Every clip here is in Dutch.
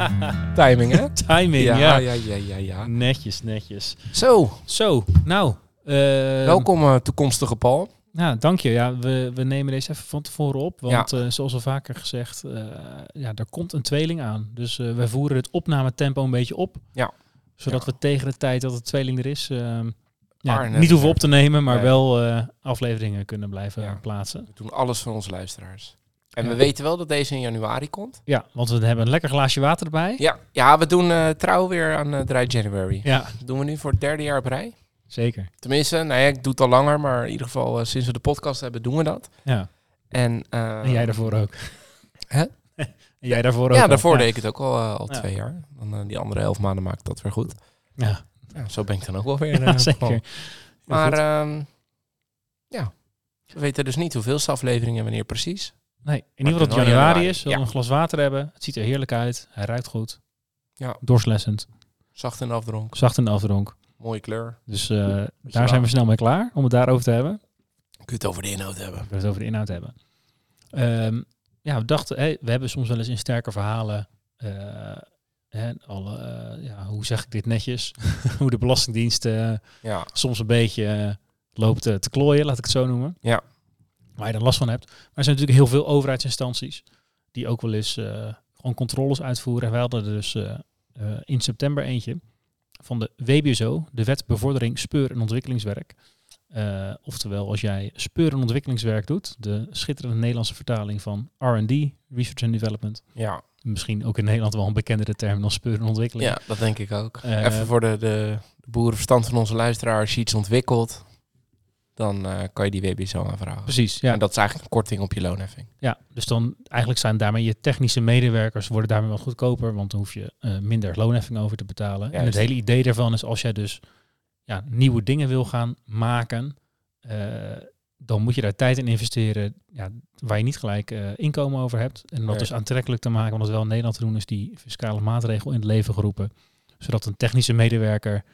Timing hè? Timing, ja. ja, ja, ja, ja, ja. Netjes, netjes. Zo, Zo, nou. eh, welkom eh, toekomstige Paul. Nou, dank je. Ja, we, we nemen deze even van tevoren op. Want eh, zoals al vaker gezegd, ja, er komt een tweeling aan. Dus wij voeren het opnametempo een beetje op. Ja. Zodat Ja. we tegen de tijd dat de tweeling er is, ehm, ja, niet hoeven op te nemen, maar Nee. wel afleveringen kunnen blijven Ja. plaatsen. We doen alles voor onze luisteraars. En Ja. we weten wel dat deze in januari komt. Ja, want we hebben een lekker glaasje water erbij. Ja, ja we doen eh, trouw weer aan eh, Dry January. Ja, Dat doen we nu voor het derde jaar op rij. zeker. Tenminste, nou ja, ik doe het al langer, maar in ieder geval eh, sinds we de podcast hebben doen we dat. Ja. En, En jij daarvoor ook. Hè? en jij daarvoor ook. Ja, daarvoor deed ik het ook al, al Ja. twee jaar. Dan die andere elf maanden maak ik dat weer goed. Ja, Ja, zo ben ik dan ook wel weer. ja, zeker. Maar ehm, ja, we weten dus niet hoeveel afleveringen wanneer precies. Nee, in ieder geval dat het januari is. We ja. een glas water hebben. Het ziet er heerlijk uit. Hij ruikt goed. Ja. Doorslessend. Zacht de afdronk, Zacht de afdronk. mooie kleur. Dus eh, daar zijn we snel mee klaar om het daarover te hebben. Kun je het over de inhoud hebben. We het over de inhoud hebben. Ehm, ja, we dachten, hey, we hebben soms wel eens in sterke verhalen. eh, hè, alle, eh, ja, hoe zeg ik dit netjes? hoe de Belastingdienst eh, Ja, soms een beetje eh, loopt eh, te klooien, laat ik het zo noemen. Ja. Waar je dan last van hebt. Maar er zijn natuurlijk heel veel overheidsinstanties die ook wel eens eh, gewoon controles uitvoeren. En wij hadden er dus eh, eh, in september eentje van de WBSO, de Wet Bevordering Speur- en Ontwikkelingswerk. Oftewel, als jij speur- en ontwikkelingswerk doet, de schitterende Nederlandse vertaling van R&D, Research and Development. ja, Misschien ook in Nederland wel een bekendere term dan speur- en ontwikkeling. ja, dat denk ik ook. Even voor de, de, de boerenverstand van onze luisteraar. Als je iets ontwikkelt, dan eh, kan je die WBSO aanvragen. Precies, ja. En dat is eigenlijk een korting op je loonheffing. Ja, dus dan eigenlijk zijn daarmee je technische medewerkers worden daarmee wat goedkoper, want dan hoef je eh, minder loonheffing over te betalen. En het hele idee daarvan is als jij dus ja, nieuwe dingen wil gaan maken, eh, dan moet je daar tijd in investeren ja, waar je niet gelijk inkomen over hebt. En om dat dus aantrekkelijk te maken, want dat wel in Nederland te doen, is die fiscale maatregel in het leven geroepen. Zodat een technische medewerker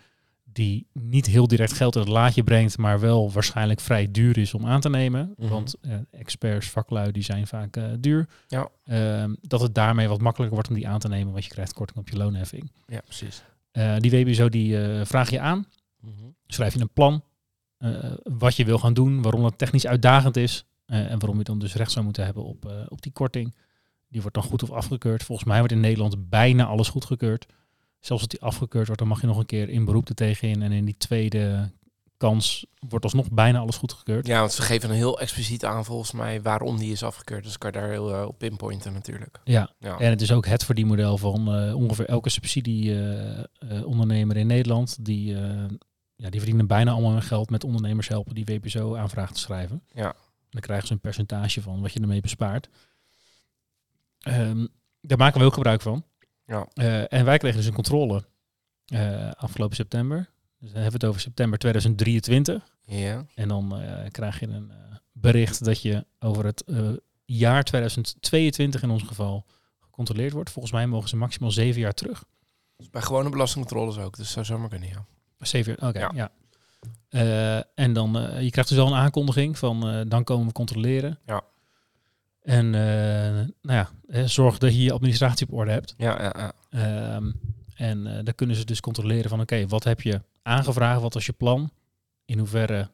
die niet heel direct geld in het laadje brengt, maar wel waarschijnlijk vrij duur is om aan te nemen. Mhm. Want eh, experts, vaklui, die zijn vaak eh, duur. Ja. Ehm, dat het daarmee wat makkelijker wordt om die aan te nemen, want je krijgt korting op je loonheffing. Ja, precies. Eh, die WBSO die vraag je aan, schrijf je een plan, wat je wil gaan doen, waarom het technisch uitdagend is en waarom je dan dus recht zou moeten hebben op, op die korting. Die wordt dan goed of afgekeurd. Volgens mij wordt in Nederland bijna alles goedgekeurd. Zelfs als die afgekeurd wordt, dan mag je nog een keer in beroep er tegenin. En in die tweede kans wordt alsnog bijna alles goedgekeurd. Ja, want ze geven een heel expliciet aan volgens mij waarom die is afgekeurd. Dus kan je daar heel eh, op pinpointen natuurlijk. Ja, Ja. en het is ook het verdienmodel van eh, ongeveer elke subsidieondernemer in Nederland. Die, eh, ja, die verdienen bijna allemaal hun geld met ondernemers helpen die WPSO aanvraag te schrijven. Ja. Dan krijgen ze een percentage van wat je ermee bespaart. Ehm, daar maken we ook gebruik van. Ja. Eh, en wij kregen dus een controle eh, afgelopen september. Dus dan hebben we het over september 2023. Ja. En dan eh, krijg je een bericht dat je over het jaar 2022 in ons geval gecontroleerd wordt. Volgens mij mogen ze maximaal zeven jaar terug. Dus bij gewone belastingcontroles ook. Dus zou zomaar kunnen, ja. Zeven jaar, oké, Ja. ja. En dan, je krijgt dus wel een aankondiging van, dan komen we controleren. Ja. En eh, nou ja, zorg dat je je administratie op orde hebt. Ja, ja, ja. Ehm, en eh dan kunnen ze dus controleren van, oké, wat heb je aangevraagd? Wat was je plan? In hoeverre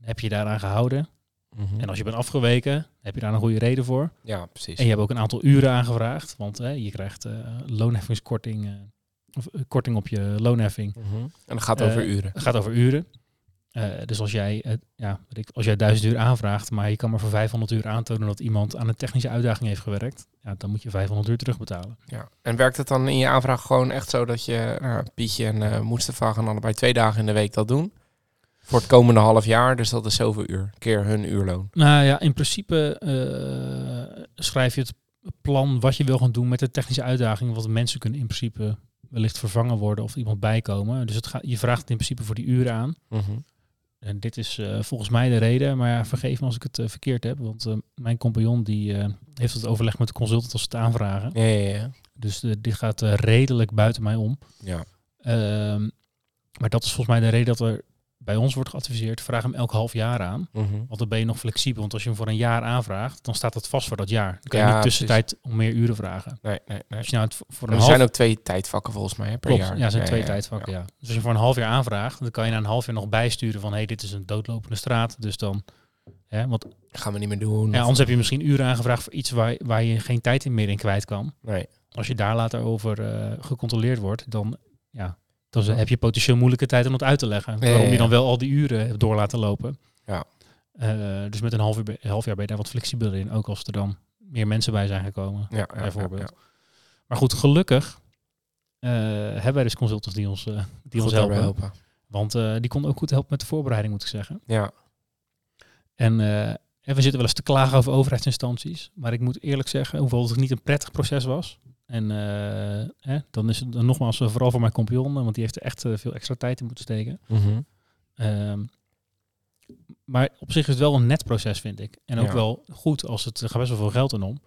heb je daaraan gehouden? Mhm. En als je bent afgeweken, heb je daar een goede reden voor. Ja, precies. En je hebt ook een aantal uren aangevraagd, want hè, je krijgt eh, loonheffingskorting, of korting op je loonheffing. Mhm. En dat gaat over uren. Het gaat over uren. Eh, dus als jij, ja, als jij 1000 uur aanvraagt, maar je kan maar voor 500 uur aantonen dat iemand aan een technische uitdaging heeft gewerkt, ja, dan moet je 500 uur terugbetalen. Ja. En werkt het dan in je aanvraag gewoon echt zo dat je nou, Pietje en Mustafa gaan allebei twee dagen in de week dat doen? Voor het komende half jaar, dus dat is zoveel uur. Keer hun uurloon. Nou ja, in principe eh, schrijf je het plan wat je wil gaan doen met de technische uitdaging, wat mensen kunnen in principe wellicht vervangen worden of iemand bijkomen. Dus het gaat, je vraagt het in principe voor die uren aan. Mhm. En dit is eh, volgens mij de reden, maar ja, vergeef me als ik het eh, verkeerd heb. Want eh, mijn compagnon die heeft het overleg met de consultant als het aanvragen. Ja, ja, ja. Dus dit gaat redelijk buiten mij om. ja. Ehm, maar dat is volgens mij de reden dat er bij ons wordt geadviseerd, vraag hem elk half jaar aan. Mhm. Want dan ben je nog flexibel. Want als je hem voor een jaar aanvraagt, dan staat dat vast voor dat jaar. Dan kan je Ja, niet tussentijd om meer uren vragen. Nee, nee, nee. Als je nou het voor een Er half zijn ook twee tijdvakken volgens mij hè, per Klopt, jaar. ja, zijn twee tijdvakken, ja. Dus als je voor een half jaar aanvraagt, dan kan je na een half jaar nog bijsturen van, hé, hey, dit is een doodlopende straat. Dus dan, hè, want Gaan we niet meer doen. ja, anders heb je misschien uren aangevraagd voor iets waar, waar je geen tijd in meer in kwijt kan. Nee. Als je daar later over eh, gecontroleerd wordt, dan, ja, dan Ja. heb je potentieel moeilijke tijd om het uit te leggen. Waarom je dan wel al die uren hebt door laten lopen. Ja. Eh, dus met een half, uur, half jaar ben je daar wat flexibeler in. Ook als er dan meer mensen bij zijn gekomen. Ja, ja, bijvoorbeeld. ja, Maar goed, gelukkig eh, hebben wij dus consultants die ons, eh, die ons Goed daarbij helpen. Want die kon ook goed helpen met de voorbereiding, moet ik zeggen. Ja. En, en we zitten wel eens te klagen over overheidsinstanties. Maar ik moet eerlijk zeggen, hoewel het niet een prettig proces was. En eh, dan is het dan nogmaals eh, vooral voor mijn compagnon, eh, want die heeft er echt veel extra tijd in moeten steken. Mhm. Ehm, maar op zich is het wel een net proces, vind ik. En ook Ja. wel goed als het er gaat best wel veel geld in om.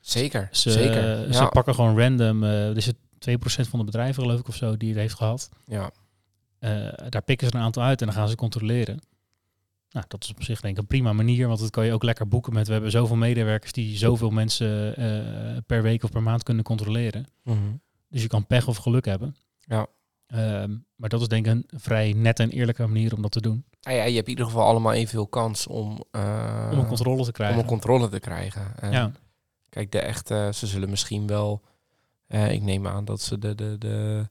Zeker, Ze, zeker. ze ja. pakken gewoon random, is het 2% van de bedrijven geloof ik of zo die het heeft gehad. ja. Daar pikken ze een aantal uit en dan gaan ze controleren. Nou, dat is op zich denk ik een prima manier, want dat kan je ook lekker boeken met. We hebben zoveel medewerkers die zoveel mensen eh, per week of per maand kunnen controleren. Mhm. Dus je kan pech of geluk hebben. Ja. Ehm, maar dat is denk ik een vrij nette en eerlijke manier om dat te doen. Nou ja, je hebt in ieder geval allemaal evenveel kans om, eh, om een controle te om krijgen. een controle te krijgen. En ja, Kijk, de echte, ze zullen misschien wel, eh, ik neem aan dat ze de, de, de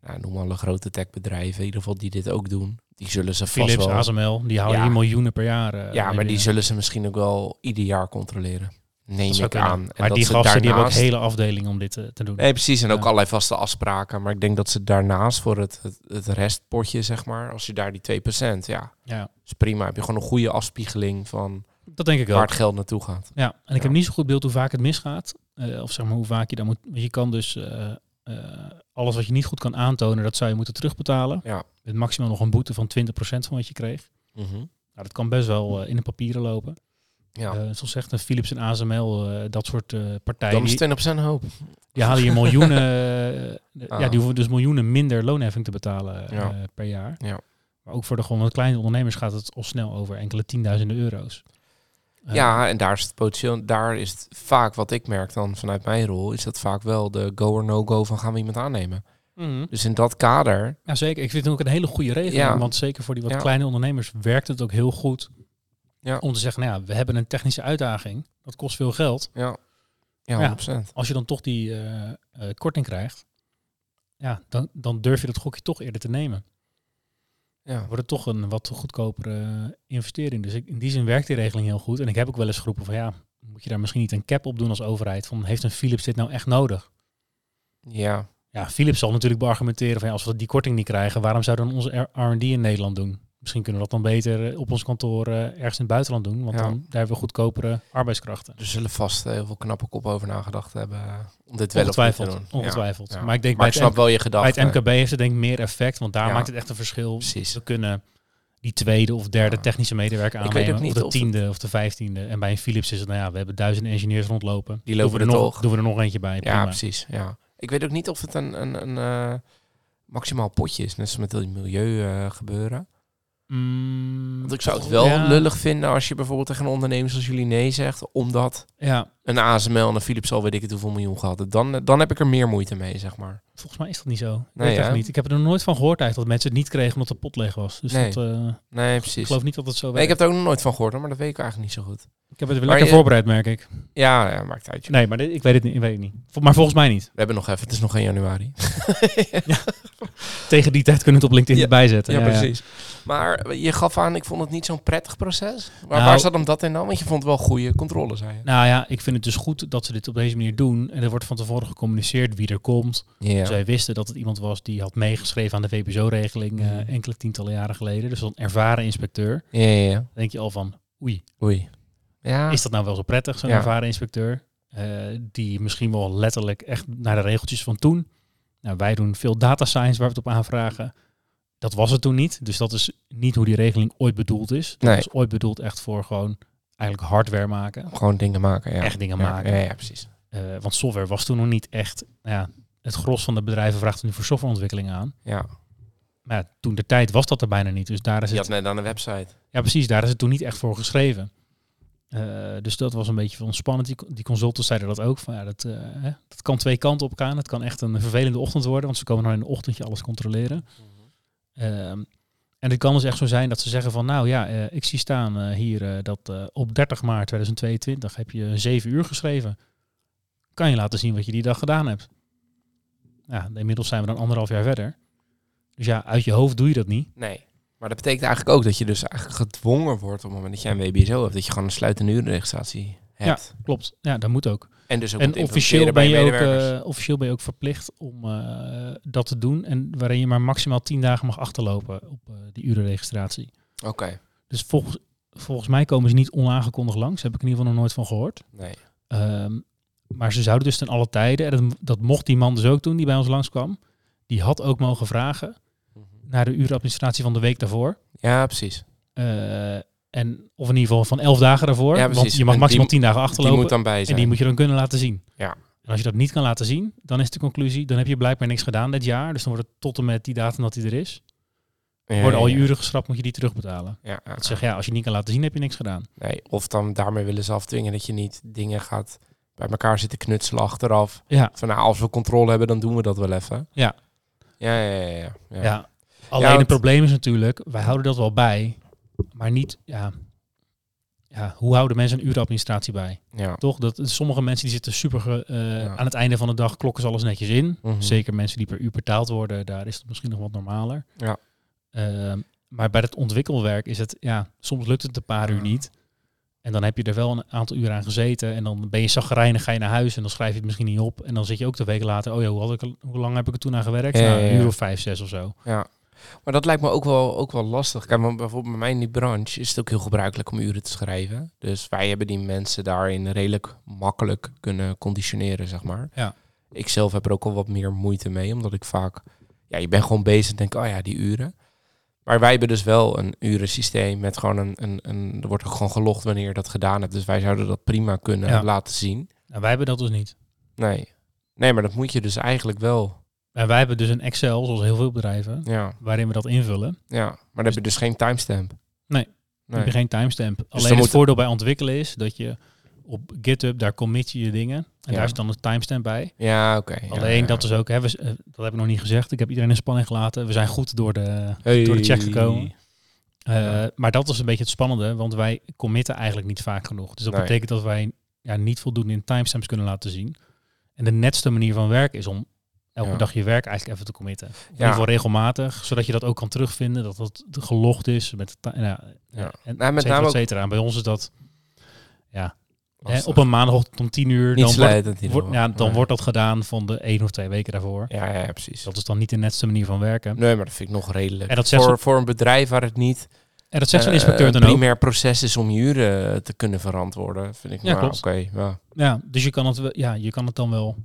nou, noem alle grote techbedrijven, in ieder geval die dit ook doen, die zullen ze vast Philips, wel... ASML, die houden Ja. hier miljoenen per jaar. eh, ja, maar die binnen. zullen ze misschien ook wel ieder jaar controleren. Neem ik aan. En Maar dat die ze gasten die hebben ook daarnaast- hele afdelingen om dit eh, te doen. Nee, precies. En ook allerlei vaste afspraken. Maar ik denk dat ze daarnaast voor het, het, het restpotje, zeg maar, als je daar die 2%, ja, Ja, is prima. Heb je gewoon een goede afspiegeling van dat denk ik waar ook. het geld naartoe gaat. Ja, en ik Ja. heb niet zo goed beeld hoe vaak het misgaat. Eh, of zeg maar hoe vaak je dan moet. Je kan dus eh, alles wat je niet goed kan aantonen, dat zou je moeten terugbetalen. Ja. Met maximaal nog een boete van 20% van wat je kreeg. Mhm. Nou, dat kan best wel eh, in de papieren lopen. Ja. Eh, zoals zegt een Philips en ASML, dat soort partijen, Dan is die, 20% hoop. die halen je miljoenen. eh, Ah. Ja, die hoeven dus miljoenen minder loonheffing te betalen Ja. per jaar. Ja. Maar ook voor de gewoon wat kleine ondernemers gaat het al snel over enkele tienduizenden euro's. Ja, en daar is het potentieel, daar is het vaak wat ik merk dan vanuit mijn rol, is dat vaak wel de go or no go van gaan we iemand aannemen. mhm. Dus in dat kader, Ja, zeker. Ik vind het ook een hele goede regeling. Ja. Want zeker voor die wat Ja. kleine ondernemers werkt het ook heel goed Ja. om te zeggen, nou ja, we hebben een technische uitdaging. Dat kost veel geld. ja, ja, Ja. 100%. Als je dan toch die eh, eh, korting krijgt, ja, dan, dan durf je dat gokje toch eerder te nemen. Ja. Wordt het toch een wat goedkopere investering. Dus ik, in die zin werkt die regeling heel goed. En ik heb ook wel eens geroepen van ja, moet je daar misschien niet een cap op doen als overheid? Van heeft een Philips dit nou echt nodig? Ja, Ja, Philips zal natuurlijk beargumenteren van ja, als we die korting niet krijgen, waarom zouden we dan onze R&D in Nederland doen? Misschien kunnen we dat dan beter eh, op ons kantoor eh, ergens in het buitenland doen, want Ja. dan daar hebben we goedkopere arbeidskrachten. er zullen vast heel veel knappe kop over nagedacht hebben om dit wel of niet te Ongetwijfeld, doen. ongetwijfeld. Ja. Maar ik denk Maar bij, ik het, snap wel je M- bij het MKB heeft het denk ik meer effect, want daar maakt het echt een verschil. Precies. We kunnen die tweede of derde technische medewerker Ik weet aannemen, of de of het- tiende of de vijftiende. En bij een Philips is het, nou ja, we hebben duizenden engineers rondlopen. Die lopen doen we er nog, toch. Doen we er nog eentje bij, Ja, precies. Ja. Ik weet ook niet of het een, een, een eh, maximaal potje is, net zoals met die milieu gebeuren. Mm, Want ik zou het wel ja, lullig vinden als je bijvoorbeeld tegen een ondernemer zoals jullie nee zegt, omdat Ja, een ASML en een Philips al weet ik het hoeveel miljoen gehad. Dan, dan heb ik er meer moeite mee, zeg maar. Volgens mij is dat niet zo. Ik Nee, weet het hè? niet. Ik heb er nog nooit van gehoord eigenlijk dat mensen het niet kregen omdat de pot leeg was. Dus Nee. dat, eh, Nee, ik precies. geloof niet dat het zo Nee, werkt. ik heb er ook nog nooit van gehoord, hoor, maar dat weet ik eigenlijk niet zo goed. Ik heb het weer lekker je- voorbereid, merk ik. Ja, ja maakt uit. joh. Nee, maar dit- ik weet het niet. Ik weet het niet. Vol- Maar volgens mij niet. We hebben nog even, het is nog geen januari. Tegen die tijd kunnen we het op LinkedIn Ja. erbij zetten. Ja, precies. Maar je gaf aan, ik vond het niet zo'n prettig proces. Waar, Nou- waar zat hem dat in dan? Want je vond wel goede controle, zei je. Nou ja, ik vind het dus goed dat ze dit op deze manier doen. En er wordt van tevoren gecommuniceerd wie er komt. Ja. Zij wisten dat het iemand was die had meegeschreven aan de VPZO-regeling eh, Mhm. enkele tientallen jaren geleden. Dus een ervaren inspecteur. Ja. Dan denk je al van, oei, Oei. Ja. is dat nou wel zo prettig, zo'n Ja. ervaren inspecteur? Eh, die misschien wel letterlijk echt naar de regeltjes van toen Nou, wij doen veel data science waar we het op aanvragen. Dat was het toen niet. Dus dat is niet hoe die regeling ooit bedoeld is. Dat Nee. is ooit bedoeld echt voor gewoon eigenlijk hardware maken. Gewoon dingen maken, ja. Echt dingen Ja, maken. Ja, ja, precies. Eh, want software was toen nog niet echt... Nou ja, het gros van de bedrijven vraagt nu voor softwareontwikkeling aan. Ja. Maar ja, toen de tijd was dat er bijna niet. Dus daar is Je het... had net aan de website. Ja, precies. Daar is het toen niet echt voor geschreven. Eh, dus dat was een beetje van spannend. Die, die consultants zeiden dat ook. Van, ja, dat, eh, hè, dat kan twee kanten op gaan. Het kan echt een vervelende ochtend worden. Want ze komen dan in de ochtend je alles controleren. Ehm, en het kan dus echt zo zijn dat ze zeggen van... Nou ja, eh, ik zie staan eh, hier eh, dat op 30 maart 2022 heb je zeven uur geschreven. Kan je laten zien wat je die dag gedaan hebt. Ja, inmiddels zijn we dan anderhalf jaar verder. Dus ja, uit je hoofd doe je dat niet. Nee. Maar dat betekent eigenlijk ook dat je dus eigenlijk gedwongen wordt op het moment dat jij een WBSO hebt. Dat je gewoon een sluitende urenregistratie hebt. Klopt. Ja, dat moet ook. En dus ook En officieel ben, je bij ook, eh, officieel ben je ook verplicht om eh, dat te doen. En waarin je maar maximaal 10 dagen mag achterlopen op eh, die urenregistratie. Oké. Dus volgens, volgens mij komen ze niet onaangekondigd langs. Daar heb ik in ieder geval nog nooit van gehoord. Nee. Ehm, maar ze zouden dus ten alle tijden, en dat, dat mocht die man dus ook doen die bij ons langskwam. Die had ook mogen vragen naar de urenadministratie van de week daarvoor. Ja, precies. En, of in ieder geval van 11 dagen daarvoor. Ja, want je mag En maximaal die- 10 dagen Die achterlopen. moet dan bij En zijn. die moet je dan kunnen laten zien. Ja. En als je dat niet kan laten zien, dan is de conclusie, dan heb je blijkbaar niks gedaan dit jaar. Dus dan wordt het tot en met die datum dat hij er is. Ja, Worden al je uren geschrapt, moet je die terugbetalen. Ja, Dat zeg ja, als je niet kan laten zien, heb je niks gedaan. Nee, of dan daarmee willen ze afdwingen dat je niet dingen gaat bij elkaar zitten knutselen achteraf. Ja, Van nou, als we controle hebben, dan doen we dat wel even. Ja. Ja, ja, ja. ja, ja. Alleen het probleem is natuurlijk, wij houden dat wel bij, maar niet, ja, ja hoe houden mensen een urenadministratie bij? Ja. Toch? Dat, sommige mensen die zitten super, eh, Ja. aan het einde van de dag klokken ze alles netjes in. Mhm. Zeker mensen die per uur betaald worden, daar is het misschien nog wat normaler. Ja. Ehm, maar bij het ontwikkelwerk is het, ja, soms lukt het een paar uur niet. En dan heb je er wel een aantal uur aan gezeten. En dan ben je zagrijnig, ga je naar huis en dan schrijf je het misschien niet op. En dan zit je ook de weken later, oh ja, hoe, had ik, hoe lang heb ik er toen aan gewerkt? Ja, nou, een uur of vijf, zes of zo. Ja. Maar dat lijkt me ook wel, ook wel lastig. Kijk, maar bijvoorbeeld bij mij in die branche is het ook heel gebruikelijk om uren te schrijven. Dus wij hebben die mensen daarin redelijk makkelijk kunnen conditioneren, zeg maar. Ja. Ik zelf heb er ook al wat meer moeite mee, omdat ik vaak... Ja, je bent gewoon bezig en denk, oh ja, die uren. Maar wij hebben dus wel een urensysteem met gewoon een, een, een... Er wordt ook gewoon gelogd wanneer je dat gedaan hebt. Dus wij zouden dat prima kunnen Ja. laten zien. Nou, wij hebben dat dus niet. Nee. Nee, maar dat moet je dus eigenlijk wel... En wij hebben dus een Excel, zoals heel veel bedrijven, Ja, waarin we dat invullen. ja. Maar dan heb je dus geen timestamp. Nee. Dan heb je geen timestamp. Alleen dan het moet- voordeel bij ontwikkelen is dat je op GitHub, daar commit je je dingen. En Ja. daar is dan een timestamp bij. Ja, oké. Alleen ja. dat is ook, hè, we, eh, dat heb ik nog niet gezegd. Ik heb iedereen in spanning gelaten. We zijn goed door de, Hey. door de check gekomen. Ja. Maar dat is een beetje het spannende, want wij committen eigenlijk niet vaak genoeg. Dus dat Nee. betekent dat wij ja, niet voldoende in timestamps kunnen laten zien. En de netste manier van werken is om elke Ja. dag je werk eigenlijk even te committen. In ieder geval regelmatig, zodat je dat ook kan terugvinden, dat dat gelogd is met ti- ja, Ja. en Nou, met et cetera, name et ook- cetera. En bij ons is dat ja, hè, op een maandagochtend om tien uur, Niet dan, wordt, wordt- ja, dan Nee. wordt dat gedaan van de één of twee weken daarvoor. Ja, ja, precies. Dat is dan niet de netste manier van werken. Nee, maar dat vind ik nog redelijk. En dat zegt voor, voor een bedrijf waar het niet En dat zegt zo'n eh, inspecteur dan ook. primair proces is om je uren te kunnen verantwoorden, vind ik. Ja. Oké, ja. Ja, dus je kan, het, wel- ja, je kan het dan wel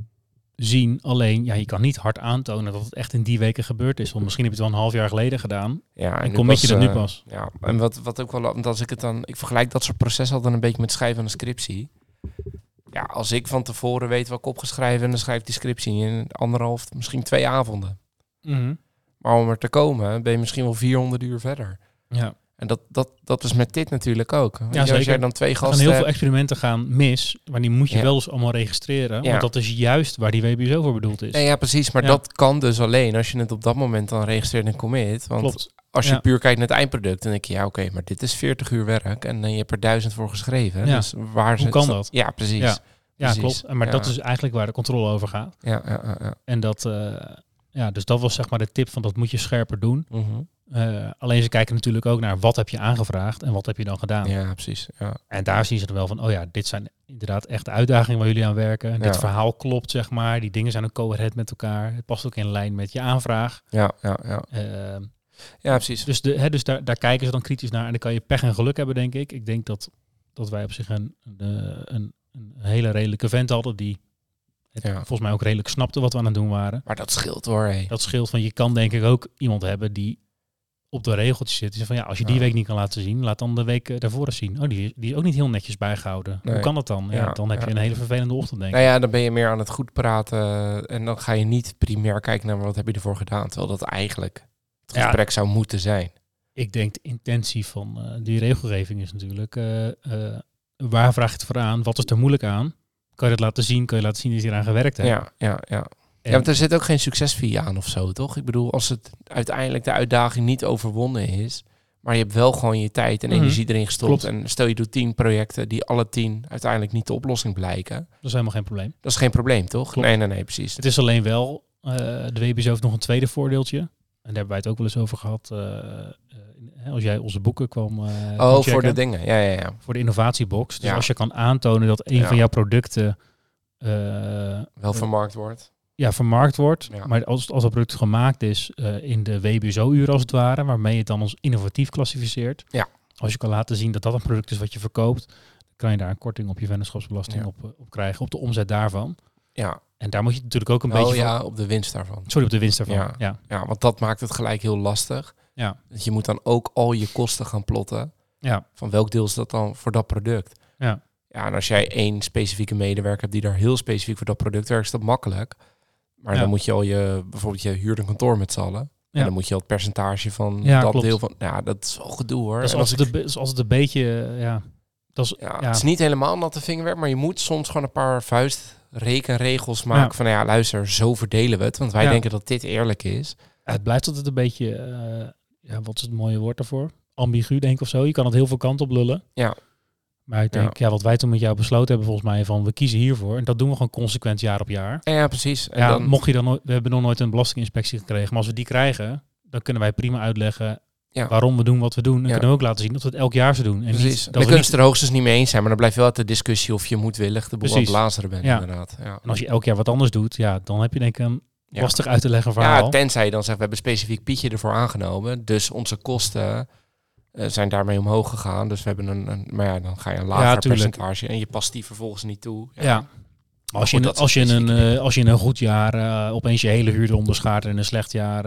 zien. Alleen, ja, je kan niet hard aantonen dat het echt in die weken gebeurd is. Want misschien heb je het wel een half jaar geleden gedaan. ja En commit je dat nu eh, pas. Ja, en wat, wat ook wel, want als ik het dan, ik vergelijk dat soort processen altijd een beetje met schrijven van een scriptie. Ja, als ik van tevoren weet wat ik op ga schrijven en dan schrijf ik die scriptie in anderhalf, misschien twee avonden. Maar om er te komen, ben je misschien wel 400 uur verder. Ja, En dat, dat, dat is met dit natuurlijk ook. Je, als zeker. jij dan twee er gaan gasten heel veel experimenten gaan mis. Maar die moet je Ja. wel eens allemaal registreren. Ja. Want dat is juist waar die WBSO voor bedoeld is. Nee, ja, precies. Maar Ja. dat kan dus alleen als je het op dat moment dan registreert en commit. Want Klopt. als je Ja. puur kijkt naar het eindproduct, dan denk je, ja, oké, maar dit is 40 uur werk en je hebt er duizend voor geschreven. Ja. Dus waar Hoe kan dat? Ja, precies. Ja. Ja, Ja, precies. klopt. En Maar Ja. dat is eigenlijk waar de controle over gaat. ja, ja. ja, En dat, eh, ja, dus dat was zeg maar de tip van dat moet je scherper doen. Mhm. Eh, alleen ze kijken natuurlijk ook naar wat heb je aangevraagd en wat heb je dan gedaan. ja precies. Ja. En daar zien ze dan wel van, oh ja, dit zijn inderdaad echt de uitdagingen waar jullie aan werken. Dit Ja. verhaal klopt, zeg maar. Die dingen zijn ook coherent met elkaar. Het past ook in lijn met je aanvraag. Ja, ja, ja. Ehm, ja, precies. dus de, hè, dus daar, daar kijken ze dan kritisch naar. En dan kan je pech en geluk hebben, denk ik. Ik denk dat, dat wij op zich een, een, een, een hele redelijke vent hadden die het Ja. volgens mij ook redelijk snapte wat we aan het doen waren. Maar dat scheelt hoor. Dat scheelt van je kan denk ik ook iemand hebben die op de regeltjes zit. Die zegt van ja, als je die Ja. week niet kan laten zien, laat dan de week eh, daarvoor eens zien. Oh, die, die is ook niet heel netjes bijgehouden. Hoe kan dat dan? Ja, Ja, dan heb je een hele vervelende ochtend denk ik. Nou ja, dan ben je meer aan het goed praten. En dan ga je niet primair kijken naar wat heb je ervoor gedaan. Terwijl dat eigenlijk het Ja. gesprek zou moeten zijn. Ik denk de intentie van eh, die regelgeving is natuurlijk, eh, eh, waar vraag je het voor aan? Wat is er moeilijk aan? Kan je dat laten zien? Kan je laten zien dat je eraan gewerkt hebt? Ja, ja, ja. En- Ja, want er zit ook geen succesvie aan of zo, toch? Ik bedoel, als het uiteindelijk de uitdaging niet overwonnen is, maar je hebt wel gewoon je tijd en Mhm. energie erin gestopt. Klopt. En stel je doet tien projecten die alle tien uiteindelijk niet de oplossing blijken. Dat is helemaal geen probleem. Dat is geen probleem, toch? Klopt. Nee, nee, nee, precies. Het is alleen wel, eh, de WBZ heeft nog een tweede voordeeltje. En daar hebben wij het ook wel eens over gehad. eh, als jij onze boeken kwam eh, Oh, kwam voor checken. de dingen. Ja, ja, ja. voor de innovatiebox. Dus Ja. als je kan aantonen dat een Ja. van jouw producten eh, Wel vermarkt wordt. ja, vermarkt wordt, Ja. maar als, als dat product gemaakt is eh, in de WBSO-uur als het ware, waarmee je het dan als innovatief klassificeert. Ja. Als je kan laten zien dat dat een product is wat je verkoopt, dan kan je daar een korting op je vennootschapsbelasting op, eh, op krijgen, op de omzet daarvan. Ja. En daar moet je natuurlijk ook een oh beetje ja, op de winst daarvan. van... Sorry, op de winst daarvan. Ja. Ja. Ja, want dat maakt het gelijk heel lastig. Ja. Dat je moet dan ook al je kosten gaan plotten. Ja. Van welk deel is dat dan voor dat product? Ja. Ja, en als jij één specifieke medewerker hebt die daar heel specifiek voor dat product werkt, is dat makkelijk. Maar Ja. dan moet je al je, bijvoorbeeld je huurt een kantoor met z'n allen. Ja. En dan moet je al het percentage van Ja, dat klopt. deel van... Ja, dat is wel gedoe hoor. Dat is En als ik- een, beetje, eh, ja... Dat is, ja, ja. Het is niet helemaal natte vingerwerk, maar je moet soms gewoon een paar vuistrekenregels maken. Ja. Van nou ja, luister, zo verdelen we het. Want wij denken dat dit eerlijk is. Het blijft altijd een beetje, eh, ja, wat is het mooie woord daarvoor? Ambigu, denk ik of zo. Je kan het heel veel kanten op lullen. Ja. Maar ik denk, ja. wat wij toen met jou besloten hebben, volgens mij, van we kiezen hiervoor. En dat doen we gewoon consequent jaar op jaar. Ja, precies. En ja, dan, mocht je dan nooit, we hebben nog nooit een belastinginspectie gekregen, maar als we die krijgen, dan kunnen wij prima uitleggen Ja. waarom we doen wat we doen. En Ja. kunnen we ook laten zien dat we het elk jaar zo doen. En Precies. niet, Dan dat we kunnen niet, het er hoogstens niet mee eens zijn, maar dan blijft wel uit de discussie of je moedwillig de boel aan het blazeren bent, Ja. inderdaad. Ja. en als je elk jaar wat anders doet, ja, dan heb je denk ik een Ja. lastig uit te leggen verhaal. Ja, tenzij je dan zegt, we hebben specifiek Pietje ervoor aangenomen. Dus onze kosten eh, zijn daarmee omhoog gegaan. Dus we hebben een, een maar ja, dan ga je een lager Ja, percentage en je past die vervolgens niet toe. Ja. Als, je, als, je een, eh, als je in een goed jaar eh, opeens je hele huur eronder schaart en in een slecht jaar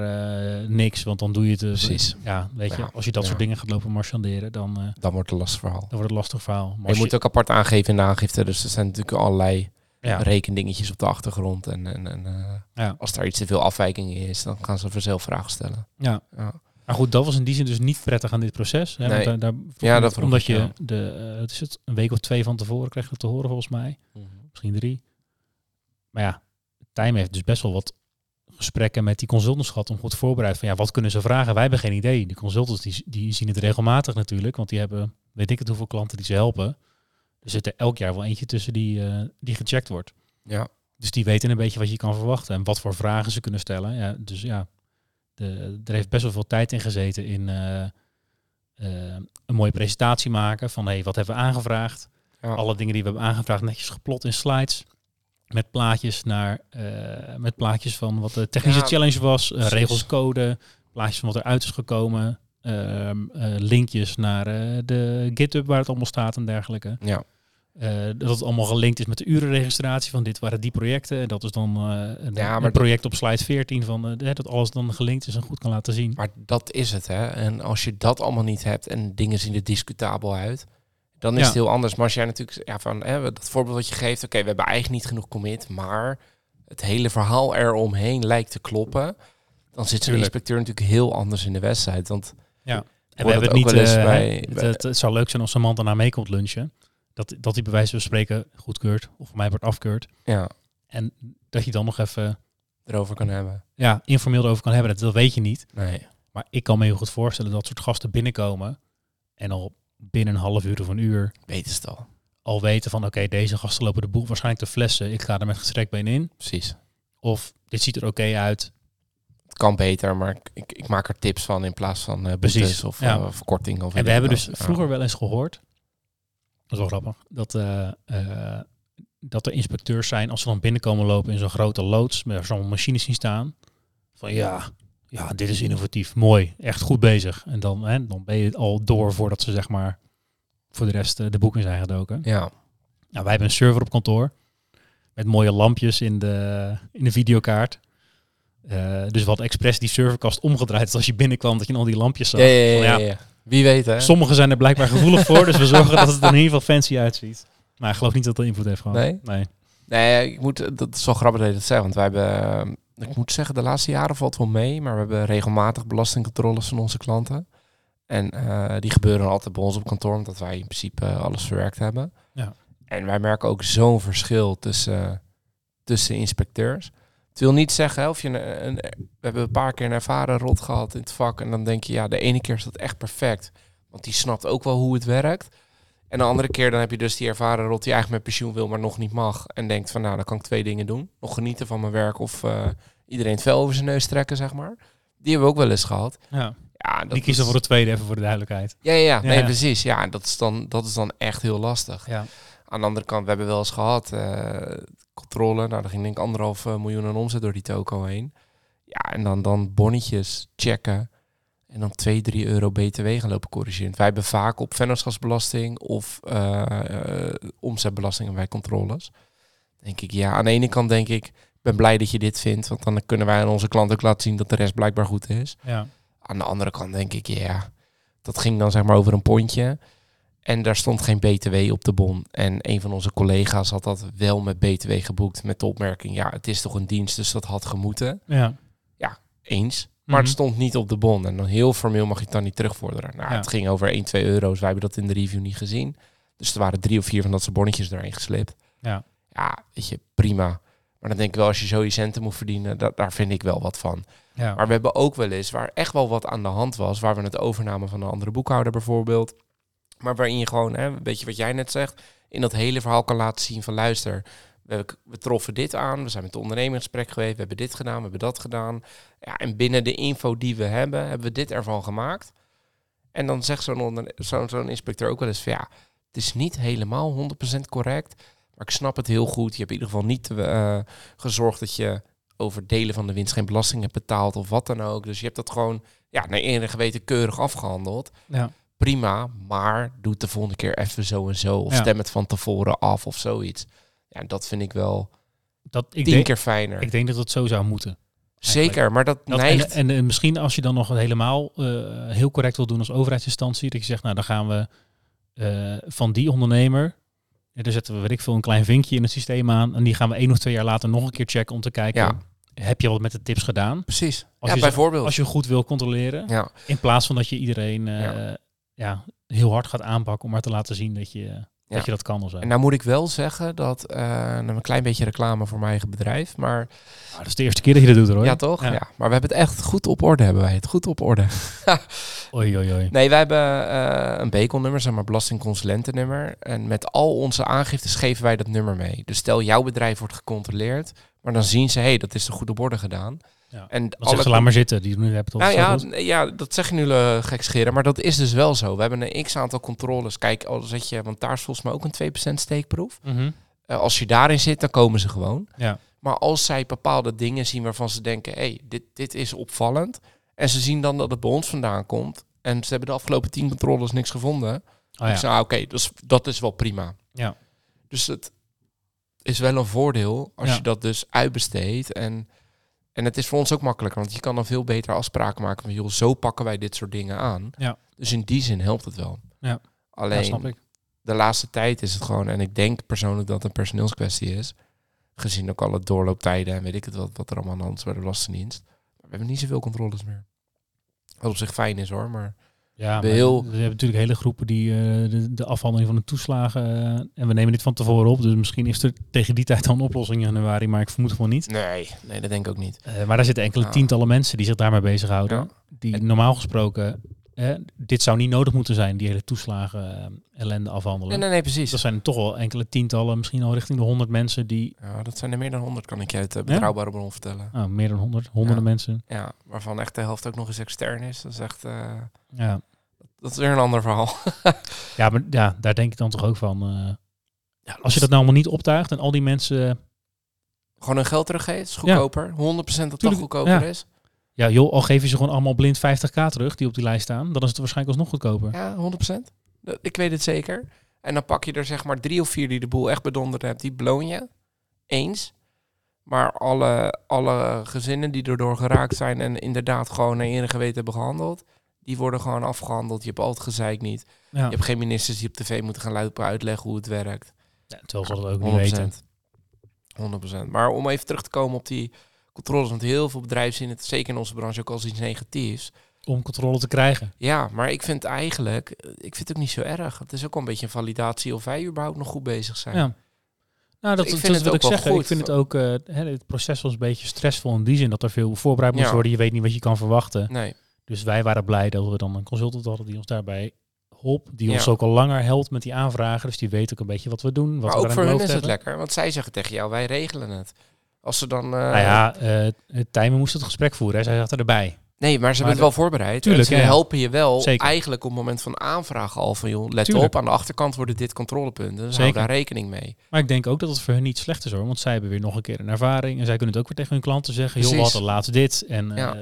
niks, want dan doe je het. eh, Precies. Ja, weet je, als je dat soort dingen gaat lopen marchanderen, dan, Dan wordt het een lastig verhaal. dan wordt het een lastig verhaal. Maar je als moet ook apart aangeven in de aangifte. Dus er zijn natuurlijk allerlei ja, rekendingetjes op de achtergrond. En, en, en eh, Ja. als daar iets te veel afwijking in is, dan gaan ze vanzelf vragen stellen. ja. Ja. Maar goed, dat was in die zin dus niet prettig aan dit proces. Hè, Nee. want daar, dat omdat je de, uh, het is het, een week of twee van tevoren krijg je het te horen volgens mij. Misschien drie. Maar ja, Tijm heeft dus best wel wat gesprekken met die consultants gehad om goed voorbereid van ja, wat kunnen ze vragen? Wij hebben geen idee. Die consultants die, die zien het regelmatig natuurlijk, want die hebben weet ik het hoeveel klanten die ze helpen. Er zit er elk jaar wel eentje tussen die, eh, die gecheckt wordt. Ja. Dus die weten een beetje wat je kan verwachten en wat voor vragen ze kunnen stellen. Ja, dus ja, de, er heeft best wel veel tijd in gezeten in eh, eh, een mooie presentatie maken van hey, wat hebben we aangevraagd? Ja. Alle dingen die we hebben aangevraagd netjes geplot in slides. Met plaatjes, naar, met plaatjes van wat de technische Ja, challenge was, regels, code, plaatjes van wat eruit is gekomen, ehm, eh, linkjes naar eh, de GitHub waar het allemaal staat en dergelijke. Ja. Eh, dat het allemaal gelinkt is met de urenregistratie van dit waren die projecten. En dat is dan een, Ja, een project op slide 14 van dat alles dan gelinkt is en goed kan laten zien. Maar dat is het, hè. En als je dat allemaal niet hebt en dingen zien er discutabel uit, dan is Ja. het heel anders. Maar als jij natuurlijk, ja, van hè, dat voorbeeld wat je geeft, oké, we hebben eigenlijk niet genoeg commit, maar het hele verhaal eromheen lijkt te kloppen, dan zit zo'n Tuurlijk. inspecteur natuurlijk heel anders in de wedstrijd. Want En hoor we hebben het niet. eh, bij- het, bij- het, het zou leuk zijn als Samantha naar mee komt lunchen. Dat, dat hij bij wijze van spreken goedkeurt. Of voor mij wordt afkeurt. ja, En dat je dan nog even erover kan hebben. ja, informeel erover kan hebben. Dat, dat weet je niet. Nee. Maar ik kan me heel goed voorstellen dat soort gasten binnenkomen. En al binnen een half uur of een uur Weten ze het al. al weten van oké, deze gasten lopen de boel waarschijnlijk te flessen. Ik ga er met gestrekt been in. Precies. Of dit ziet er oké uit. Kan beter, maar ik, ik, ik maak er tips van in plaats van eh Precies, boetes of ja. eh, verkorting. Of En we hebben dus Ja. vroeger wel eens gehoord, dat is wel grappig, dat, eh, eh, dat er inspecteurs zijn als ze dan binnenkomen lopen in zo'n grote loods met zo'n machines zien staan. Van ja, ja, dit is innovatief, mooi, echt goed bezig. En dan, hè, dan ben je al door voordat ze zeg maar voor de rest eh, de boeken zijn gedoken. Ja. Nou, wij hebben een server op kantoor. Met mooie lampjes in de, in de videokaart. Eh, dus wat expres die serverkast omgedraaid. Als je binnenkwam, dat je al die lampjes zag. Ja. Wie weet hè? Sommigen zijn er blijkbaar gevoelig voor, dus we zorgen dat het er in ieder geval fancy uitziet. Maar ik geloof niet dat dat invloed heeft gehad. Nee? nee. Nee, ik moet, dat is wel grappig dat je dat zegt. Want wij hebben, eh, ik moet zeggen, de laatste jaren valt wel mee. Maar we hebben regelmatig belastingcontroles van onze klanten. En eh, die gebeuren altijd bij ons op kantoor, omdat wij in principe alles verwerkt hebben. Ja. En wij merken ook zo'n verschil tussen, tussen inspecteurs. Het wil niet zeggen, hè, of je een, een- we hebben een paar keer een ervaren rot gehad in het vak. En dan denk je, ja, de ene keer is dat echt perfect. Want die snapt ook wel hoe het werkt. En de andere keer dan heb je dus die ervaren rot die eigenlijk met pensioen wil, maar nog niet mag. En denkt van, nou, dan kan ik twee dingen doen. Nog genieten van mijn werk of eh, iedereen het vel over zijn neus trekken, zeg maar. Die hebben we ook wel eens gehad. Ja. Ja, dat Die kiezen is- voor de tweede, even voor de duidelijkheid. Ja, ja, ja. Nee, ja. precies. Ja, dat is, dan, dat is dan echt heel lastig. Ja. Aan de andere kant, we hebben wel eens gehad, eh, controle. Nou, daar ging denk ik anderhalf eh, miljoen aan omzet door die toko heen. Ja, en dan, dan bonnetjes checken. En dan 2, 3 euro btw gaan lopen corrigeren. Wij hebben vaak op vennootschapsbelasting of eh, omzetbelasting bij controles. Denk ik, ja, aan de ene kant denk ik, ik ben blij dat je dit vindt. Want dan kunnen wij aan onze klant ook laten zien dat de rest blijkbaar goed is. Ja. Aan de andere kant denk ik, ja, dat ging dan zeg maar over een pondje. En daar stond geen BTW op de bon. En een van onze collega's had dat wel met BTW geboekt. Met de opmerking, ja, het is toch een dienst, dus dat had gemoeten. Ja. Eens. Maar Mhm. het stond niet op de bon. En dan heel formeel mag je het dan niet terugvorderen. Nou, Ja. het ging over 1, 2 euro's. Wij hebben dat in de review niet gezien. Dus er waren drie of vier van dat soort bonnetjes erin geslipt. Ja. Ja, weet je, prima. Maar dan denk ik wel, als je zo je centen moet verdienen, da- daar vind ik wel wat van. Ja. Maar we hebben ook wel eens waar echt wel wat aan de hand was, waar we het overnamen van een andere boekhouder bijvoorbeeld. Maar waarin je gewoon, hè, een beetje wat jij net zegt, in dat hele verhaal kan laten zien van luister, we, troffen dit aan, we zijn met de ondernemer in gesprek geweest, we hebben dit gedaan, we hebben dat gedaan. Ja, en binnen de info die we hebben, hebben we dit ervan gemaakt. En dan zegt zo'n inspecteur ook wel eens van ja, het is niet helemaal 100% correct, maar ik snap het heel goed. Je hebt in ieder geval niet eh, gezorgd dat je over delen van de winst geen belasting hebt betaald of wat dan ook. Dus je hebt dat gewoon ja, naar eer en geweten keurig afgehandeld. ja. Prima, maar doe het de volgende keer even zo en zo. Of Ja. stem het van tevoren af of zoiets. Ja, dat vind ik wel Dat, ik, tien denk, keer fijner. ik denk dat het zo zou moeten. Zeker, maar dat, Dat, en, neigt... en, en misschien als je dan nog helemaal eh, heel correct wil doen als overheidsinstantie, dat je zegt, nou dan gaan we eh, van die ondernemer, ja, daar zetten we weet ik veel een klein vinkje in het systeem aan en die gaan we één of twee jaar later nog een keer checken om te kijken, Ja. heb je wat met de tips gedaan? Precies. Als ja, je- bijvoorbeeld. Als je goed wil controleren, Ja, in plaats van dat je iedereen eh, Ja. heel hard gaat aanpakken om maar te laten zien dat je, dat, je dat kan of zo. en nou moet ik wel zeggen dat, eh, nou, een klein beetje reclame voor mijn eigen bedrijf, maar Nou, dat is de eerste keer dat je dat doet hoor. ja toch? Ja. Ja. Maar we hebben het echt goed op orde, hebben wij het goed op orde. Oei, oei, oei. Nee, wij hebben eh, een BECON-nummer, zeg maar belastingconsulentennummer. En met al onze aangiftes geven wij dat nummer mee. Dus stel jouw bedrijf wordt gecontroleerd, maar dan zien ze, hé, hey, dat is er goed op orde gedaan. Ja. En zeggen ze, laat maar zitten. Die doen hebben het al nou zo ja, goed. ja, dat zeg je nu uh, gek scheren, maar dat is dus wel zo. We hebben een x-aantal controles. Kijk, als zet je, want daar is volgens mij ook een 2% steekproef. Mhm. Eh, als je daarin zit, dan komen ze gewoon. Ja. Maar als zij bepaalde dingen zien waarvan ze denken, hé, hey, dit, dit is opvallend. En ze zien dan dat het bij ons vandaan komt. En ze hebben de afgelopen tien controles niks gevonden. Oh, Ik ja. zei, ah, oké, dus dat is wel prima. Ja. Dus het is wel een voordeel als Ja. je dat dus uitbesteedt. En, en het is voor ons ook makkelijker, want je kan dan veel beter afspraken maken van, joh, zo pakken wij dit soort dingen aan. Ja. Dus in die zin helpt het wel. Ja. Ja, Alleen, snap ik. de laatste tijd is het gewoon, en ik denk persoonlijk dat het een personeelskwestie is, gezien ook alle doorlooptijden en weet ik het wat, wat er allemaal aan de hand is bij de Belastingdienst. We hebben niet zoveel controles meer. Wat op zich fijn is hoor, maar Ja, we maar heel- we hebben natuurlijk hele groepen die eh, de, de afhandeling van de toeslagen. eh, en we nemen dit van tevoren op. Dus misschien is er tegen die tijd al een oplossing in januari. Maar ik vermoed van niet. nee, nee, dat denk ik ook niet. Eh, maar daar zitten enkele Ja. tientallen mensen die zich daarmee bezighouden. Ja. Die normaal gesproken. Eh, dit zou niet nodig moeten zijn, die hele toeslagen eh, ellende afhandelen. Nee, nee, precies. Dat zijn toch wel enkele tientallen, misschien al richting de honderd mensen die. Ja, dat zijn er meer dan 100, kan ik je uit uh, betrouwbare bron vertellen. Oh, meer dan honderd, honderden Ja. mensen. Ja, waarvan echt de helft ook nog eens extern is. Dat is echt, eh, Ja. dat is weer een ander verhaal. Ja, maar ja, daar denk ik dan toch ook van. eh, ja, als je dat nou allemaal niet optuigt en al die mensen. Gewoon hun geld teruggeeft, is goedkoper. 100% dat het toch goedkoper is. Ja, joh, al geef je ze gewoon allemaal blind 50k terug die op die lijst staan, dan is het waarschijnlijk alsnog goedkoper. Ja, 100%. Dat- Ik weet het zeker. En dan pak je er zeg maar drie of vier die de boel echt bedonderd hebt, die beloon je. eens. Maar alle, alle gezinnen die erdoor geraakt zijn en inderdaad gewoon naar enig geweten hebben gehandeld, die worden gewoon afgehandeld. Je hebt altijd gezeik niet. Ja. Je hebt geen ministers die op tv moeten gaan uitleggen hoe het werkt. Ja, terwijl ze dat ook niet weten. 100%. Maar om even terug te komen op die controles, want heel veel bedrijven zien het, zeker in onze branche, ook als iets negatiefs. Om controle te krijgen. Ja, maar ik vind eigenlijk, ik vind het ook niet zo erg. Het is ook al een beetje een validatie of wij überhaupt nog goed bezig zijn. Ja. Nou, dat, Ik vind dat het wil ook ik wel zeggen. goed. Ik vind het ook, eh, het proces was een beetje stressvol in die zin dat er veel voorbereid moest Ja. worden. Je weet niet wat je kan verwachten. Nee, Dus wij waren blij dat we dan een consultant hadden die ons daarbij hielp. Die Ja. ons ook al langer helpt met die aanvragen. Dus die weet ook een beetje wat we doen. Wat maar we ook voor beloofd is het hebben. lekker, want zij zeggen tegen jou, wij regelen het. Als ze dan... eh, Nou ja, eh Tijmen moest het gesprek voeren. Hè. Zij zat erbij. Nee, maar ze hebben het wel voorbereid. Tuurlijk, en ze ja, helpen je wel Zeker. eigenlijk op het moment van aanvragen al van, joh, let Tuurlijk. op, aan de achterkant worden dit controlepunten. Dus hou daar rekening mee. Maar ik denk ook dat het voor hun niet slecht is hoor. Want zij hebben weer nog een keer een ervaring. En zij kunnen het ook weer tegen hun klanten zeggen. Joh, Precies. hadden laatst dit. En Ja.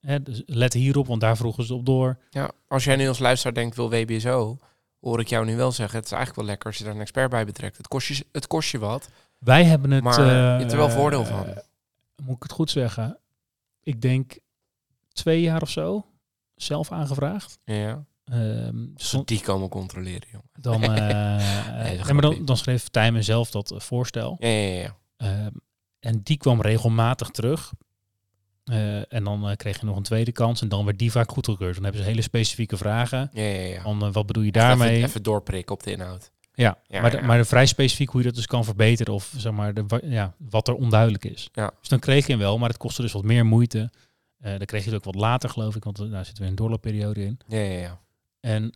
hè, dus let hierop, want daar vroegen ze op door. Ja, als jij nu als luisteraar denkt, wil WBSO, hoor ik jou nu wel zeggen, het is eigenlijk wel lekker als je daar een expert bij betrekt. Het kost je, het kost je wat. Wij hebben het... Maar eh, je hebt er wel voordeel van. eh, moet ik het goed zeggen? Ik denk twee jaar of zo zelf aangevraagd. Ja. Zon- ze die komen controleren, jongen. dan, eh, is nee, maar dan, dan schreef Tijmen zelf dat eh, voorstel. Ja, ja, ja. Ehm, en die kwam regelmatig terug. Eh, en dan eh, kreeg je nog een tweede kans. En dan werd die vaak goedgekeurd. Dan hebben ze hele specifieke vragen. ja, ja, ja. Van, eh, wat bedoel je Even- daarmee? Even, doorprikken op de inhoud. ja, Ja, maar, de- maar vrij specifiek hoe je dat dus kan verbeteren. Of zeg maar, de, ja, wat er onduidelijk is. Ja. Dus dan kreeg je hem wel, maar het kostte dus wat meer moeite. Dan kreeg je het ook wat later, geloof ik. Want daar zitten we in een doorloopperiode in. Ja, ja, ja. En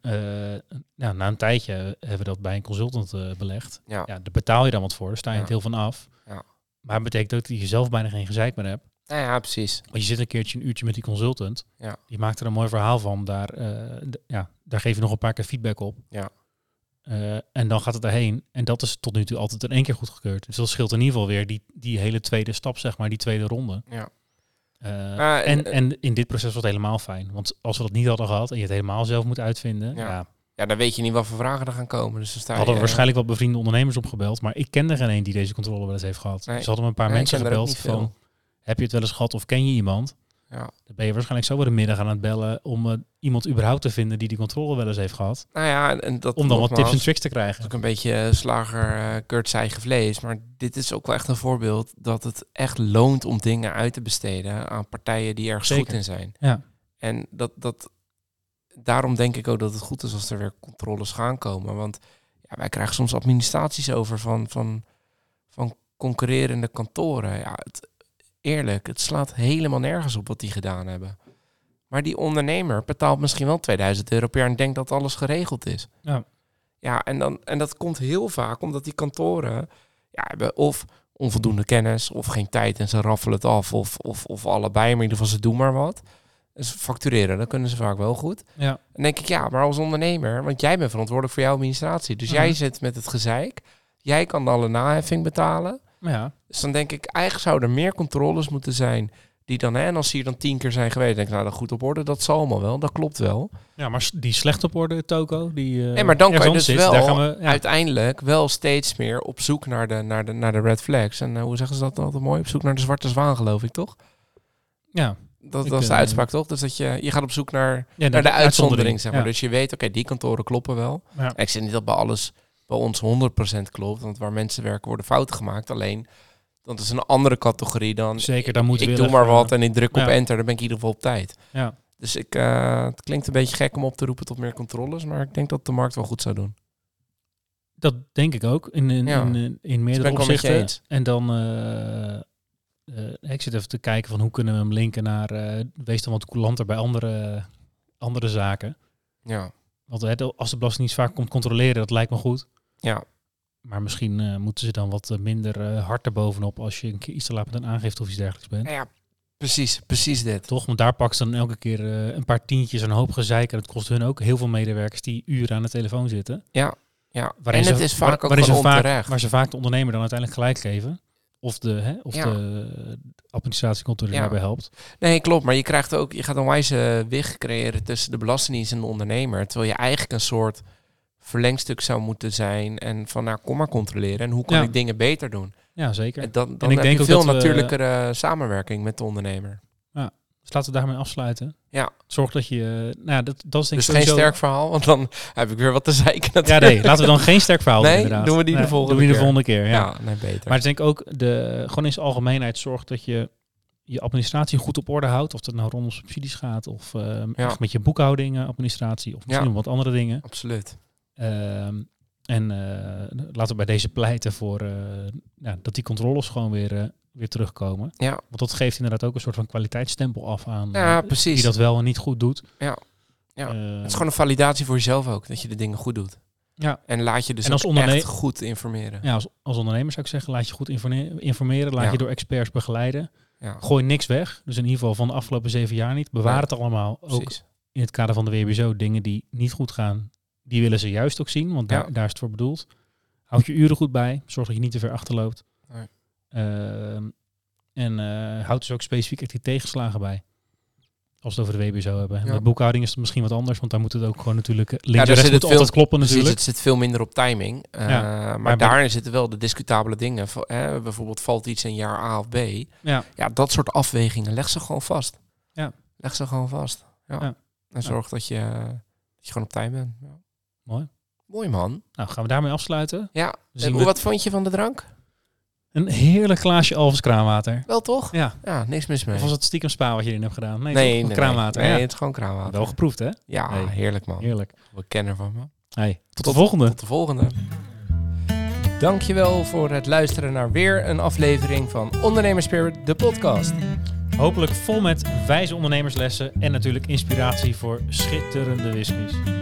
nou, na een tijdje hebben we dat bij een consultant belegd. Ja. Ja, daar betaal je dan wat voor. Daar sta je het heel van af. Ja. Maar het betekent ook dat je zelf bijna geen gezeik meer hebt. Nou ja, precies. Want je zit een keertje een uurtje met die consultant. Ja. Die maakt er een mooi verhaal van. Daar, eh, ja, daar geef je nog een paar keer feedback op. Ja. Eh, en dan gaat het erheen. En dat is tot nu toe altijd in één keer goedgekeurd. Dus dat scheelt in ieder geval weer die, die hele tweede stap, zeg maar, die tweede ronde. Ja. Eh, en, en in dit proces was het helemaal fijn. Want als we dat niet hadden gehad en je het helemaal zelf moet uitvinden, Ja. ja, Ja, dan weet je niet wat voor vragen er gaan komen. Dus dan sta hadden we waarschijnlijk wat bevriende ondernemers opgebeld. Maar ik kende geen een die deze controle wel eens heeft gehad. Nee. Dus hadden we een paar Nee, mensen gebeld van, heb je het wel eens gehad of ken je iemand? Ja. Dan ben je waarschijnlijk zo weer de middag aan het bellen om eh, iemand überhaupt te vinden die die controle wel eens heeft gehad. Nou ja, en- en dat Om dan wat tips en tricks te Het is krijgen. ook een beetje eh, slager uh, Kurt zijn vlees. Maar dit is ook wel echt een voorbeeld dat het echt loont om dingen uit te besteden aan partijen die ergens Zeker. goed in zijn. Ja. En dat, dat, daarom denk ik ook dat het goed is als er weer controles gaan komen. Want ja, wij krijgen soms administraties over van, van, van concurrerende kantoren. Ja, het, eerlijk, het slaat helemaal nergens op wat die gedaan hebben. Maar die ondernemer betaalt misschien wel 2000 euro per jaar en denkt dat alles geregeld is. Ja. Ja, en, dan, en dat komt heel vaak omdat die kantoren ja, hebben of onvoldoende kennis of geen tijd en ze raffelen het af. Of, of, of allebei, maar in ieder geval ze doen maar wat. Dus factureren, dat kunnen ze vaak wel goed. Ja. Dan denk ik, ja, maar als ondernemer, want jij bent verantwoordelijk voor jouw administratie. Dus Mhm. jij zit met het gezeik. Jij kan alle naheffing betalen. Ja, Dus dan denk ik, eigenlijk zouden er meer controles moeten zijn. Die dan, hè, en als die er dan tien keer zijn geweest, denk ik, nou, dat goed op orde, dat zal allemaal wel, dat klopt wel. ja, maar die slecht op orde toko, die eh Nee, maar dan kan je dus zit, wel daar gaan we, ja, uiteindelijk wel steeds meer op zoek naar de, naar de, naar de red flags. En eh, hoe zeggen ze dat altijd mooi? Op zoek naar de zwarte zwaan, geloof ik, toch? ja, Dat, dat is de eh, uitspraak, toch? Dus dat je, je gaat op zoek naar, ja, naar de uitzondering, zeg maar. Ja. Dus je weet, oké, die kantoren kloppen wel. Ja. Ik zeg niet dat bij alles bij ons 100% klopt, want waar mensen werken worden fouten gemaakt. Alleen, dat is een andere categorie dan... Zeker, daar moeten ik doe maar wat en ik druk op ja. enter, dan ben ik in ieder geval op tijd. Ja. Dus ik, eh, het klinkt een beetje gek om op te roepen tot meer controles, maar ik denk dat de markt wel goed zou doen. Dat denk ik ook, in, in, Ja. in, in, in meerdere je opzichten. En dan, eh, eh, ik zit even te kijken van hoe kunnen we hem linken naar, wees dan wat coulanter bij andere, andere zaken. Ja, Want als de Belastingdienst vaak komt controleren, dat lijkt me goed. Ja. Maar misschien eh, moeten ze dan wat eh, minder eh, hard erbovenop als je een keer iets te laat met een aangifte of iets dergelijks bent. Ja, precies, precies dit. Toch? Want daar pakken ze dan elke keer een paar tientjes, een hoop gezeik. En het kost hun ook heel veel medewerkers die uren aan de telefoon zitten. Ja, ja. Waarin en ze, het is waar- vaak ook waarin ze gewoon vaak. Waar ze vaak de ondernemer dan uiteindelijk gelijk geven. Of de, hè, of Ja. de administratiecontrole Ja. daarbij helpt. Nee, klopt. Maar je krijgt ook, je gaat een wijze wig creëren tussen de belastingdienst en de ondernemer. Terwijl je eigenlijk een soort verlengstuk zou moeten zijn. En van nou, kom maar controleren. En hoe kan Ja. ik dingen beter doen? Ja, zeker. En dan, dan ik heb denk je ook veel dat we- natuurlijkere samenwerking met de ondernemer. Dus laten we daarmee afsluiten. Ja. Zorg dat je... nou ja, dat, dat is denk Dus geen sterk verhaal, want dan heb ik weer wat te zeiken. Ja, nee. Laten we dan geen sterk verhaal Nee, doen inderdaad. doen we die de Nee, volgende doen we die de volgende keer, ja. Ja, nee, beter. Maar ik denk ook, de, gewoon in zijn algemeenheid zorg dat je je administratie goed op orde houdt. Of het nou rondom subsidies gaat of Ja. echt met je boekhouding, eh, administratie of misschien Ja. wat andere dingen. Absoluut. Ehm, en eh, laten we bij deze pleiten voor eh, ja, dat die controles gewoon weer, eh, weer terugkomen. Ja, Want dat geeft inderdaad ook een soort van kwaliteitsstempel af aan ja precies. wie dat wel en niet goed doet. Ja. Ja. Eh, Het is gewoon een validatie voor jezelf ook, dat je de dingen goed doet. Ja. En laat je dus En als echt goed informeren. ja, als, als ondernemer zou ik zeggen, laat je goed informe- informeren. Laat Ja. je door experts begeleiden. Ja, Gooi niks weg. Dus in ieder geval van de afgelopen zeven jaar niet. Bewaar het allemaal. Ook precies. in het kader van de WBSO. Dingen die niet goed gaan, die willen ze juist ook zien. Want daar, Ja. daar is het voor bedoeld. Houd je uren goed bij. Zorg dat je niet te ver achterloopt. Nee. Ehm, en eh, houd dus ook specifiek echt die tegenslagen bij. Als we het over de WBSO hebben. Ja. Met boekhouding is het misschien wat anders. Want daar moet het ook gewoon natuurlijk... eh, Links daar en rechts altijd kloppen Precies, natuurlijk. het zit veel minder op timing. Eh, Ja. maar, daarin zitten wel de discutabele dingen. Bijvoorbeeld valt iets in jaar A of B. Ja. Ja, dat soort afwegingen, leg ze gewoon vast. Ja. Leg ze gewoon vast. Ja. Ja. En zorg dat, je, dat je gewoon op tijd bent. Ja. Mooi. Mooi man. Nou, gaan we daarmee afsluiten. Ja. En zien we wat vond je van de drank? een heerlijk glaasje Alves kraanwater. Wel toch? Ja. Ja, niks mis mee. Of was het stiekem spa wat je erin hebt gedaan? Nee, nee, kraanwater. Nee, ja. het is gewoon kraanwater. Wel geproefd, hè? Ja, heerlijk man. Heerlijk. We kennen van me. Hey, tot de volgende. Tot de volgende. Dankjewel voor het luisteren naar weer een aflevering van Ondernemerspirit, de podcast. Hopelijk vol met wijze ondernemerslessen en natuurlijk inspiratie voor schitterende whiskies.